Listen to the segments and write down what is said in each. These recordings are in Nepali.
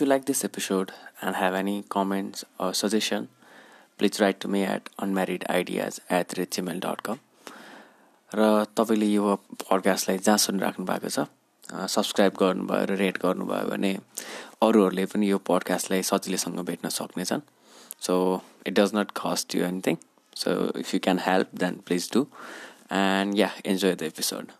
If you like this episode and have any comments or suggestion, please write to me at unmarriedideas at gmail.com र तपाईँले यो पडकास्टलाई जहाँ सुनिराख्नु भएको छ सब्सक्राइब गर्नुभयो र रेट गर्नुभयो भने अरूहरूले पनि यो पडकास्टलाई सजिलैसँग भेट्न सक्नेछन्। So it does not cost you anything so if you can help then please do and yeah enjoy the episode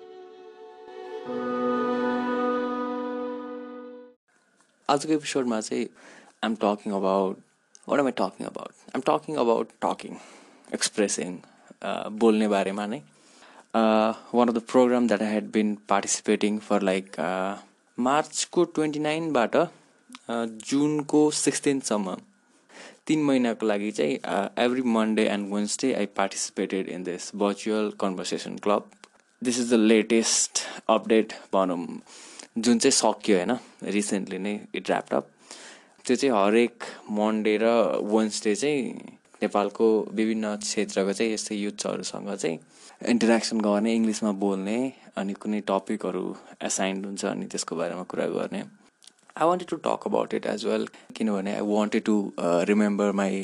आजको एपिसोडमा चाहिँ I'm talking about what am I talking about I'm talking about talking expressing बोल्ने बारेमा नै। One of the program that I had been participating for like मार्चको ट्वेन्टी नाइनबाट जुनको सिक्सटिनसम्म। तिन महिनाको लागि चाहिँ every Monday and Wednesday I participated in this virtual conversation club this is the latest update भनौँ जुन चाहिँ सक्यो होइन रिसेन्टली नै इट ऱ्यापटप त्यो चाहिँ हरेक मन्डे र वेन्सडे चाहिँ नेपालको विभिन्न क्षेत्रको चाहिँ यस्तै युथ्सहरूसँग चाहिँ इन्टरेक्सन गर्ने इङ्ग्लिसमा बोल्ने अनि कुनै टपिकहरू एसाइन्ड हुन्छ अनि त्यसको बारेमा कुरा गर्ने. I wanted to talk about it as well किनभने I wanted to remember my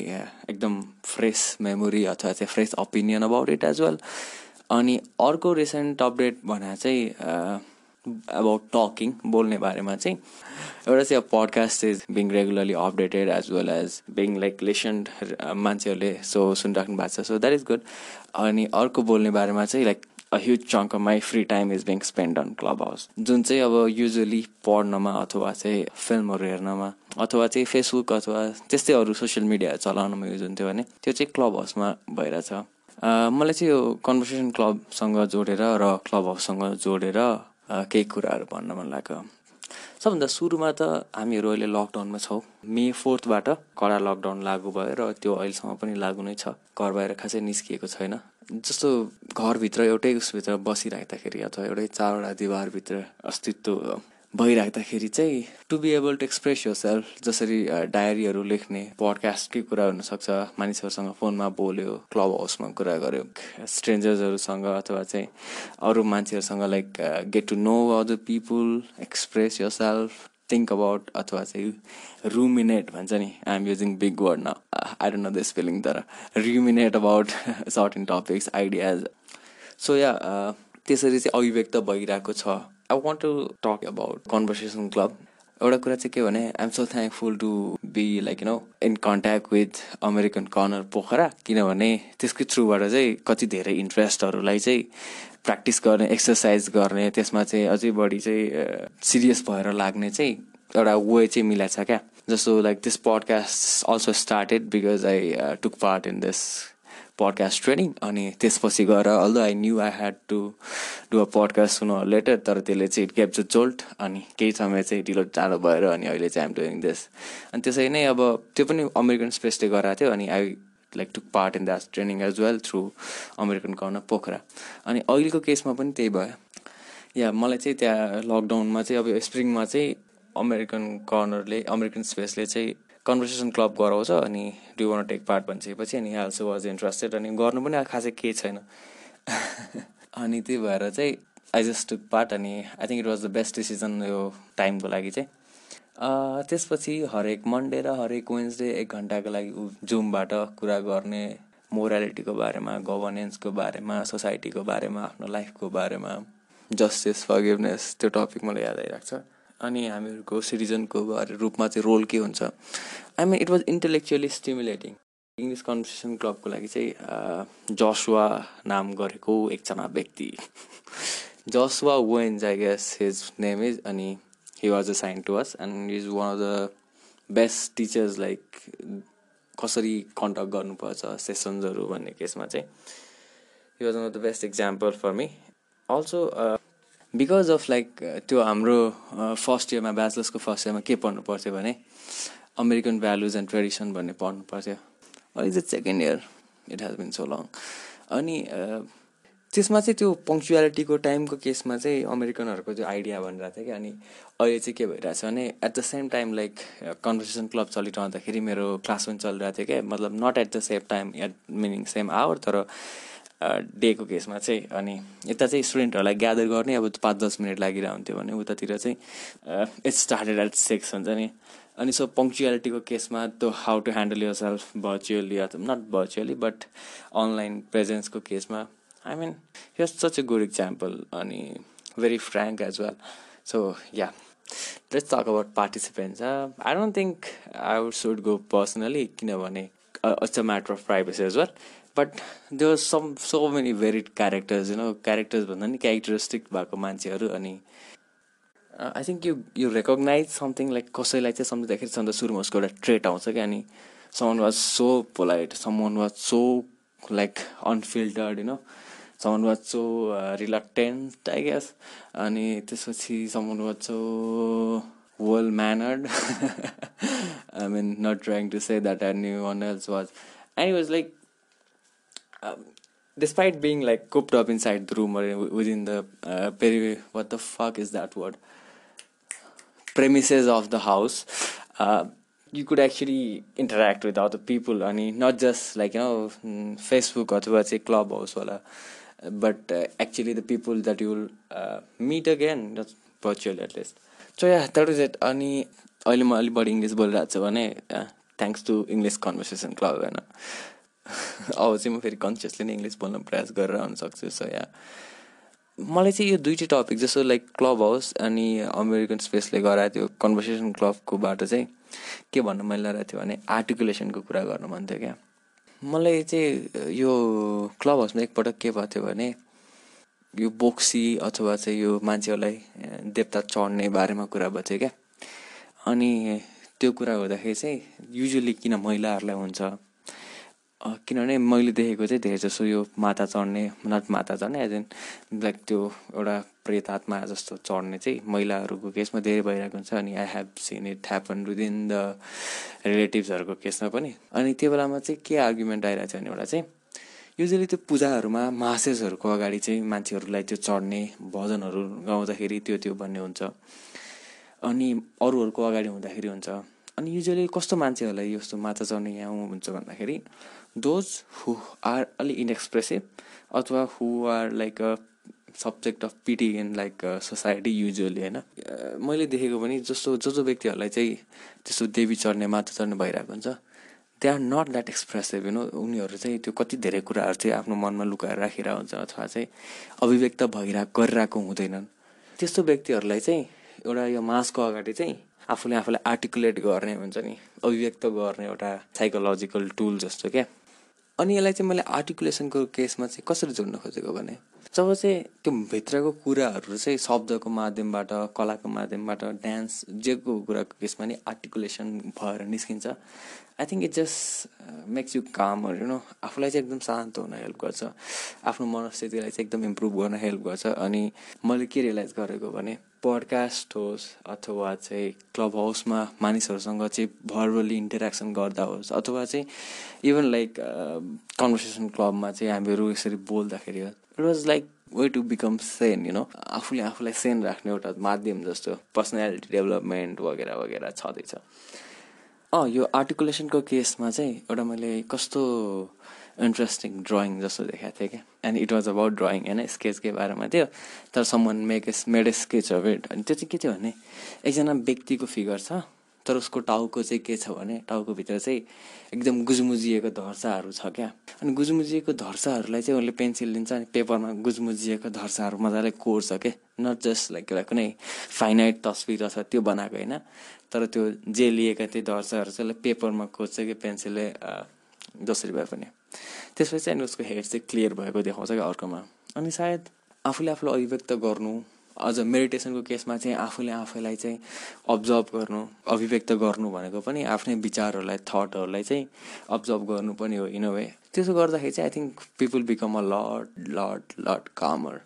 एकदम फ्रेस मेमोरी अथवा चाहिँ fresh opinion about it as well अनि अर्को रिसेन्ट अपडेट भने चाहिँ अबाउट टकिङ बोल्ने बारेमा चाहिँ एउटा चाहिँ अब podcast is being regularly updated as well as being like listened मान्छेहरूले सो सुनिराख्नु भएको छ। सो द्याट इज गुड अनि अर्को बोल्ने बारेमा चाहिँ like a huge chunk of my free time is being spend on Clubhouse जुन चाहिँ अब युजली पढ्नमा अथवा चाहिँ फिल्महरू हेर्नमा अथवा चाहिँ फेसबुक अथवा त्यस्तै अरू सोसियल मिडिया चलाउनमा युज हुन्थ्यो भने त्यो चाहिँ क्लब हाउसमा भइरहेछ मलाई चाहिँ यो कन्भर्सेसन क्लबसँग जोडेर र क्लब हाउससँग जोडेर केही कुराहरू भन्न मन लाग्यो। सबभन्दा सुरुमा त हामीहरू अहिले लकडाउनमा छौँ। मे फोर्थबाट कडा लकडाउन लागू भयो र त्यो अहिलेसम्म पनि लागु नै छ। घर बाहिर खासै निस्किएको छैन। जस्तो घरभित्र एउटै उसभित्र बसिराख्दाखेरि अथवा एउटै चारवटा दिवारभित्र अस्तित्व भइराख्दाखेरि चाहिँ to be able to express yourself जसरी डायरीहरू लेख्ने पडकास्टकै कुरा हुनसक्छ मानिसहरूसँग फोनमा बोल्यो क्लब हाउसमा कुरा गर्यो स्ट्रेन्जर्सहरूसँग अथवा चाहिँ अरू मान्छेहरूसँग like get to know other people express yourself think about अथवा चाहिँ रुमिनेट भन्छ नि I am using big word न I don't know this feeling तर ruminate about sort in topics ideas so yeah त्यसरी चाहिँ अभिव्यक्त भइरहेको छ। I want to talk about conversation club एउटा कुरा चाहिँ के भने I'm so thankful to be like you know in contact with American Corner Pokhara किनभने त्यसकै थ्रुबाट चाहिँ कति धेरै इन्ट्रेस्टहरूलाई चाहिँ प्र्याक्टिस गर्ने एक्सर्साइज गर्ने त्यसमा चाहिँ अझै बढी चाहिँ सिरियस भएर लाग्ने चाहिँ एउटा वे चाहिँ मिलाएको छ क्या। जस्तो like this podcast also started because I took part in this podcast training अनि त्यसपछि गएर although I knew I had to do a podcast soon later तर त्यसले चाहिँ क्याप द जोल्ट अनि केही समय चाहिँ ढिलो टाढो भएर अनि अहिले चाहिँ आइम डुइङ दिस अनि त्यसरी नै अब त्यो पनि अमेरिकन स्पेसले गराएको थियो अनि I like took part in that training as well through American Corner Pokhara अनि अहिलेको केसमा पनि त्यही भयो। या मलाई चाहिँ त्यहाँ लकडाउनमा चाहिँ अब स्प्रिङमा चाहिँ अमेरिकन कर्नरले अमेरिकन स्पेसले चाहिँ कन्भर्सेसन क्लब गराउँछ अनि डु वान टेक पार्ट भनिसकेपछि अनि अल्सो वाज इन्ट्रेस्टेड अनि गर्नु पनि खासै केही छैन। अनि त्यही भएर चाहिँ आई जस्ट टुक पार्ट अनि I think it was the best decision यो टाइमको लागि चाहिँ। त्यसपछि हरेक मन्डे र हरेक वेन्सडे एक घन्टाको लागि जुमबाट कुरा गर्ने मोरालिटीको बारेमा गभर्नेन्सको बारेमा सोसाइटीको बारेमा आफ्नो लाइफको बारेमा जस्टिस फर्गिभनेस त्यो टपिक मलाई याद आइरहेको छ। अनि हामीहरूको सिटिजनको रूपमा चाहिँ रोल के हुन्छ? I mean it was intellectually stimulating English conversation क्लबको लागि चाहिँ जसुवा नाम गरेको एकजना व्यक्ति। Joshua Vance I guess his name is अनि he was assigned to us and is one of the best teachers like कसरी कन्डक्ट गर्नुपर्छ सेसन्सहरू भन्ने केसमा चाहिँ। He was one of the best example for me also because of like त्यो हाम्रो फर्स्ट इयरमा ब्याचलर्सको फर्स्ट इयरमा के पढ्नु पर्थ्यो भने अमेरिकन भ्यालुज एन्ड ट्रेडिसन भन्ने पढ्नु पर्थ्यो. अहिले चाहिँ second year it has been so long अनि त्यसमा चाहिँ त्यो पङ्क्चुअलिटीको टाइमको केसमा चाहिँ अमेरिकनहरूको त्यो आइडिया भनिरहेको थियो कि अनि अहिले चाहिँ के भइरहेछ भने at the same time like conversation club चलिरहँदाखेरि मेरो क्लास पनि चलिरहेको थियो क्या मतलब not at the same time at meaning same hour तर डेको केसमा चाहिँ अनि यता चाहिँ स्टुडेन्टहरूलाई ग्यादर गर्ने अब पाँच दस मिनट लागिरहन्थ्यो भने उतातिर चाहिँ इट्स स्टार्टेड एट सिक्स हुन्छ नि। अनि सो पङ्क्चुअलिटीको केसमा त्यो how to handle yourself virtually अथवा नट भर्चुअली बट अनलाइन प्रेजेन्सको केसमा I mean yes such a good example अनि very frank as well so yeah let's talk about participants I don't think I would should go personally किनभने it's a matter of privacy as well but there some so many varied characters you know characters भन्दा नि क्यारेक्टरिस्टिक भएको मान्छेहरू अनि I think you you recognize something like कसैलाई चाहिँ सम्झिँदाखेरि सन्त सुरुमा उसको एउटा ट्रेट आउँछ क्या अनि someone was so polite someone was so like unfiltered you know someone was so reluctant I guess अनि त्यसपछि someone was so well mannered I mean not trying to say that and one else was and was like despite being like cooped up inside the room or within the uh, peri what the fuck is that word premises of the house uh, you could actually interact with other people mean not just like you know Facebook or say clubhouse wala but uh, actually the people that you will uh, meet again just virtually at least so yeah that was it अनि अहिले म अलिक बढी इङ्ग्लिस बोलिरहेको छु भने thanks to English conversation club होइन अब चाहिँ म फेरि कन्सियसली नै इङ्ग्लिस बोल्न प्रयास गरेर आउनु सक्छु सो या मलाई चाहिँ यो दुइटै टपिक जस्तो लाइक क्लब हाउस अनि अमेरिकन स्पेसले गराएको थियो कन्भर्सेसन क्लबकोबाट चाहिँ के भन्नु मैले लगाएको थियो भने आर्टिकुलेसनको कुरा गर्नु मन थियो क्या। मलाई चाहिँ यो क्लब हाउसमा एकपटक के भएको थियो भने यो बोक्सी अथवा चाहिँ यो मान्छेहरूलाई देवता चढ्ने बारेमा कुरा भएको थियो क्या। अनि त्यो कुरा हुँदाखेरि चाहिँ युजली किन महिलाहरूलाई हुन्छ किनभने मैले देखेको चाहिँ धेरै जसो यो माता चढ्ने नट माता चढ्ने एज एन लाइक त्यो एउटा प्रेत आत्मा जस्तो चढ्ने चाहिँ महिलाहरूको केसमा धेरै भइरहेको हुन्छ। अनि I have seen it happen within the रिलेटिभ्सहरूको केसमा पनि। अनि त्यो बेलामा चाहिँ के आर्ग्युमेन्ट आइरहेको छ भने एउटा चाहिँ युजली त्यो पूजाहरूमा मासेसहरूको अगाडि चाहिँ मान्छेहरूलाई त्यो चढ्ने भजनहरू गाउँदाखेरि त्यो त्यो भन्ने हुन्छ। अनि अरूहरूको अगाडि हुँदाखेरि हुन्छ। अनि युजली कस्तो मान्छेहरूलाई यस्तो माछा चढ्ने यहाँ हुन्छ भन्दाखेरि दोज हु आर अलि इनएक्सप्रेसिभ अथवा who are like a subject of pity in like society usually होइन? मैले देखेको पनि जस्तो जो जो व्यक्तिहरूलाई चाहिँ त्यस्तो देवी चढ्ने माता चढ्ने भइरहेको हुन्छ they are not that expressive you know उनीहरू चाहिँ त्यो कति धेरै कुराहरू चाहिँ आफ्नो मनमा लुकाएर राखिरहेको हुन्छ अथवा चाहिँ अभिव्यक्त भइरहेको गरिरहेको हुँदैनन्। त्यस्तो व्यक्तिहरूलाई चाहिँ एउटा यो मासको अगाडि चाहिँ आफूले आफूलाई आर्टिकुलेट गर्ने हुन्छ नि अभिव्यक्त गर्ने एउटा साइकोलोजिकल टुल जस्तो क्या। अनि यसलाई चाहिँ मैले आर्टिकुलेसनको केसमा चाहिँ कसरी जोड्न खोजेको भने? जब चाहिँ त्यो भित्रको कुराहरू चाहिँ शब्दको माध्यमबाट कलाको माध्यमबाट डान्स जेको कुराको केसमा नि आर्टिकुलेसन भएर निस्किन्छ। I think it just makes you कामहरू नो आफूलाई चाहिँ एकदम शान्त हुन हेल्प गर्छ। आफ्नो मनस्थितिलाई चाहिँ एकदम इम्प्रुभ गर्न हेल्प गर्छ। अनि मैले के रियलाइज गरेको भने पडकास्ट होस् अथवा चाहिँ क्लब हाउसमा मानिसहरूसँग चाहिँ भर्बली इन्टरेक्सन गर्दा होस् अथवा चाहिँ इभन लाइक कन्भर्सेसन क्लबमा चाहिँ हामीहरू यसरी बोल्दाखेरि it was like way to become sane you know आफूले आफूलाई सेन राख्ने एउटा माध्यम जस्तो पर्सनालिटी डेभलपमेन्ट वगेरा वगेरा छँदैछ। अँ यो आर्टिकुलेसनको केसमा चाहिँ एउटा मैले कस्तो इन्ट्रेस्टिङ ड्रइङ जस्तो देखाएको थिएँ क्या। And it was about drawing होइन? स्केचकै बारेमा थियो। तर someone make made sketch of it अनि त्यो चाहिँ के थियो भने एकजना व्यक्तिको फिगर छ। तर उसको टाउको चाहिँ के छ भने टाउकोभित्र चाहिँ एकदम गुजमुजिएको धर्साहरू छ क्या। अनि गुजमुजिएको धर्साहरूलाई चाहिँ उसले पेन्सिल लिन्छ अनि पेपरमा गुजमुजिएको धर्साहरू मजाले कोर्छ क्या नट जस्ट लाइक एउटा कुनै फाइनाइट तस्विर छ त्यो बनाएको होइन। तर त्यो जे लिएका त्यो धर्साहरू चाहिँ पेपरमा कोर्छ कि पेन्सिलले जसरी भए पनि। त्यसपछि अनि उसको हेड चाहिँ क्लियर भएको देखाउँछ क्या अर्कोमा। अनि सायद आफूले आफूलाई अभिव्यक्त गर्नु अझ मेडिटेसनको केसमा चाहिँ आफूले आफैलाई चाहिँ अब्जर्भ गर्नु अभिव्यक्त गर्नु भनेको पनि आफ्नै विचारहरूलाई थटहरूलाई चाहिँ अब्जर्भ गर्नु पनि हो इन अ वे त्यसो गर्दाखेरि चाहिँ I think people become a lot lot lot calmer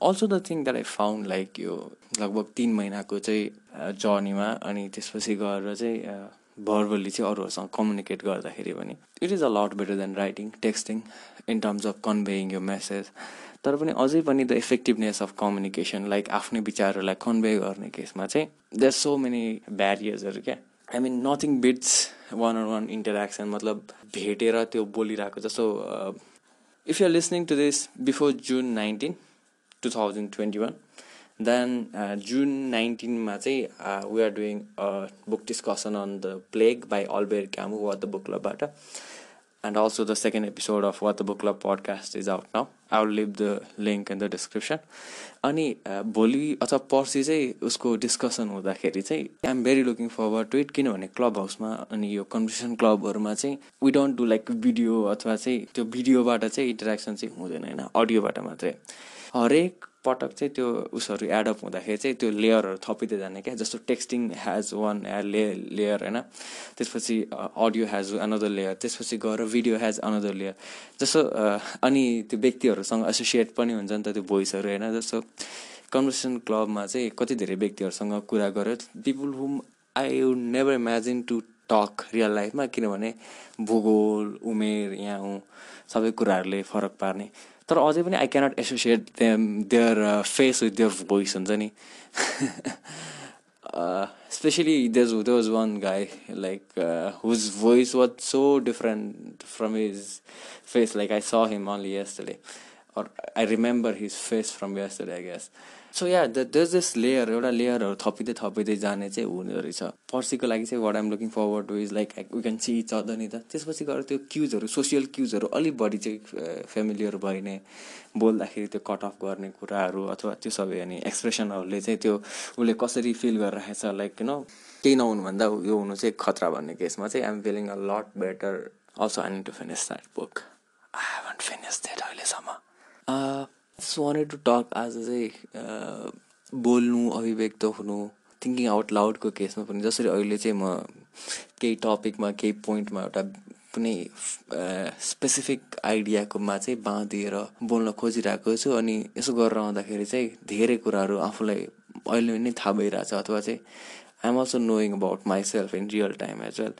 also the thing that I found like यो लगभग तिन महिनाको चाहिँ जर्नीमा अनि त्यसपछि गएर चाहिँ भर्बली चाहिँ अरूहरूसँग कम्युनिकेट गर्दाखेरि पनि it is a lot better than writing texting in terms of conveying यो मेसेज तर पनि अझै पनि the effectiveness of communication like आफ्नो विचारहरूलाई कन्भे गर्ने केसमा चाहिँ देयर सो मेनी ब्यारियर्सहरू क्या I mean nothing beats one on one interaction मतलब भेटेर त्यो बोलिरहेको जस्तो if you're listening to this before June nineteen two thousand twenty one then June नाइन्टिनमा चाहिँ we are doing book discussion on the plague by Albert Camus वा द बुक क्लबबाट also the second episode of what the book club podcast is out now I will leave the link in the description अनि भोलि अथवा पर्सि चाहिँ उसको डिस्कसन हुँदाखेरि चाहिँ I am very looking forward to it किनभने क्लब हाउसमा अनि यो कम्पिटिसन क्लबहरूमा चाहिँ we don't do like video अथवा चाहिँ त्यो भिडियोबाट चाहिँ इन्टरेक्सन चाहिँ हुँदैन होइन अडियोबाट मात्रै हरेक पटक चाहिँ त्यो उसहरू एडअप हुँदाखेरि चाहिँ त्यो लेयरहरू थपिँदै जाने क्या जस्तो टेक्स्टिङ हेज वान ले लेयर होइन? त्यसपछि अडियो हेज अनदर लेयर त्यसपछि गएर भिडियो हेज अनदर लेयर जस्तो अनि त्यो व्यक्तिहरूसँग एसोसिएट पनि हुन्छ नि त त्यो भोइसहरू होइन? जस्तो कन्भर्सेसन क्लबमा चाहिँ कति धेरै व्यक्तिहरूसँग कुरा गर्यो people whom I would never imagine to talk real लाइफमा किनभने भूगोल उमेर यहाँ सबै कुराहरूले फरक पार्ने। तर अझै पनि I cannot associate them their face with their voice हुन्छ नि? Especially these there was one guy like whose voice was so different from his face like I saw him only yesterday or I remember his face from yesterday, I guess. So yeah this this layer एउटा लेयरहरू थपिँदै थपिँदै जाने चाहिँ हुने रहेछ। पर्सिको लागि चाहिँ what I'm looking forward to is like we can see each other नि त। त्यसपछि गएर त्यो क्युजहरू सोसियल क्युजहरू अलिक बढी चाहिँ फेमिलियर भयो भने बोल्दाखेरि त्यो कट अफ गर्ने कुराहरू अथवा त्यो सबै अनि एक्सप्रेसनहरूले चाहिँ त्यो उसले कसरी फिल गरिरहेको छ लाइक किन केही नहुनुभन्दा यो हुनु चाहिँ खतरा भन्ने केसमा चाहिँ I'm feeling a lot better also I need to finish that book I haven't finish that अहिलेसम्म। वान्टेड टु टक आज चाहिँ बोल्नु अभिव्यक्त हुनु थिङ्किङ आउट लाउडको केसमा पनि जसरी अहिले चाहिँ म केही टपिकमा केही पोइन्टमा एउटा कुनै स्पेसिफिक आइडियाकोमा चाहिँ बाँधिएर बोल्न खोजिरहेको छु अनि यसो गरेर आउँदाखेरि चाहिँ धेरै कुराहरू आफूलाई अहिले नै थाहा भइरहेछ अथवा चाहिँ I'm also knowing about myself in real time as well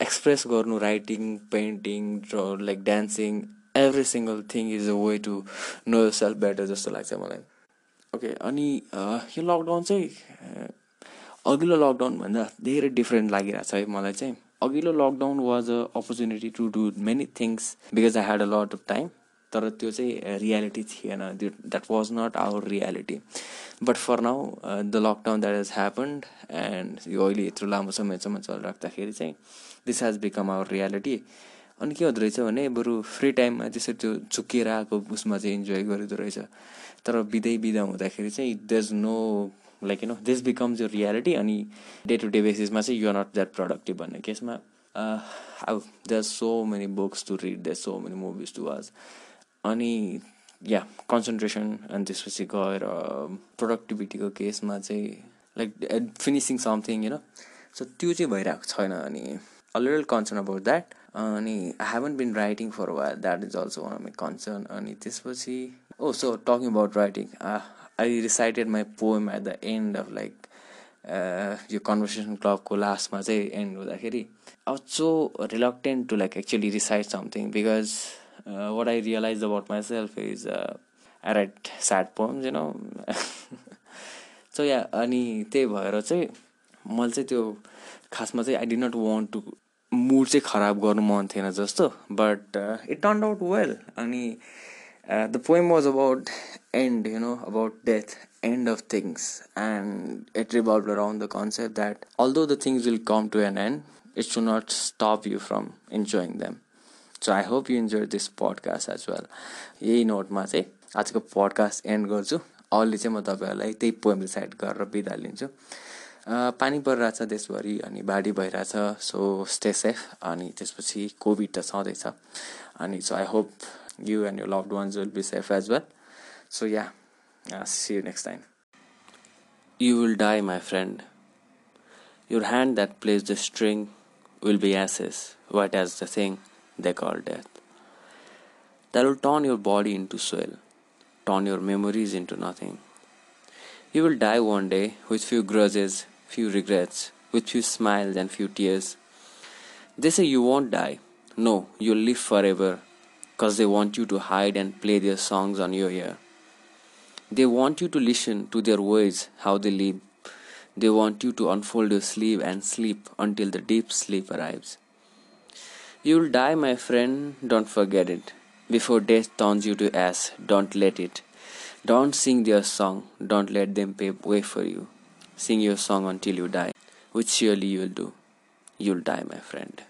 express गर्नु writing painting like dancing every single thing is a way to know self better जस्तो लाग्छ मलाई ओके अनि यो लकडाउन चाहिँ अघिल्लो लकडाउनभन्दा धेरै डिफ्रेन्ट छ है मलाई चाहिँ। अघिल्लो lockdown was a opportunity to do many things because I had a lot of time तर त्यो चाहिँ रियालिटी थिएन। That was not our reality but for now the lockdown that has happened and यो अहिले यत्रो लामो समयसम्म चलिराख्दाखेरि चाहिँ this has become our reality अनि के हुँदो रहेछ भने बरु फ्री टाइममा त्यसरी त्यो झुकिएर आएको उसमा चाहिँ इन्जोय गरिँदो रहेछ। तर बिदै बिदा हुँदाखेरि चाहिँ these no like you know this becomes यो रियालिटी अनि डे टु डे बेसिसमा चाहिँ युआर नट द्याट प्रडक्टिभ भन्ने केसमा अब there so many books to read there so many movies to watch अनि या कन्सन्ट्रेसन अनि त्यसपछि गएर प्रोडक्टिभिटीको केसमा चाहिँ लाइक फिनिसिङ समथिङ होइन सो त्यो चाहिँ भइरहेको छैन अनि अ कन्सर्न अबाउट द्याट अनि I haven't been writing for while that is also one of my concern अनि त्यसपछि ओ so talking about writing I recited my poem at the end of like यो कन्भर्सेसन क्लबको लास्टमा चाहिँ एन्ड हुँदाखेरि I so reluctant to like actually recite something because what I realize about myself is I write sad poems you know so yeah अनि त्यही भएर चाहिँ मैले चाहिँ त्यो खासमा चाहिँ I did not want to mood चाहिँ खराब गर्नु मन थिएन जस्तो but it turn out well अनि the poem was about and you know about death end of things and it revolve around the concept that although the things will come to an end it should not stop you from enjoying them so I hope you enjoy this podcast as well यही नोटमा चाहिँ आजको पडकास्ट एन्ड गर्छु। अहिले चाहिँ म तपाईँहरूलाई त्यही पोइम डिसाइड गरेर बिदा लिन्छु। पानी परिरहेछ देशभरि अनि बाढी भइरहेछ सो स्टे सेफ अनि त्यसपछि कोभिड त छँदैछ अनि so I hope you and you loved ones will be safe as well so yeah see you next time You will die, my friend. Your hand that plays the string will be ashes, white as the thing they call death. That will turn your body into soil, turn your memories into nothing. You will die one day with few grudges, few regrets, with few smiles and few tears. They say you won't die. No, you'll live forever, cause they want you to hide and play their songs on your ear. They want you to listen to their words, how they live. They want you to unfold your sleeve and sleep until the deep sleep arrives. You'll die, my friend, don't forget it. Before death turns you to ash, don't let it. Don't sing their song, don't let them pave way for you. Sing your song until you die, which surely you'll do. You'll die, my friend.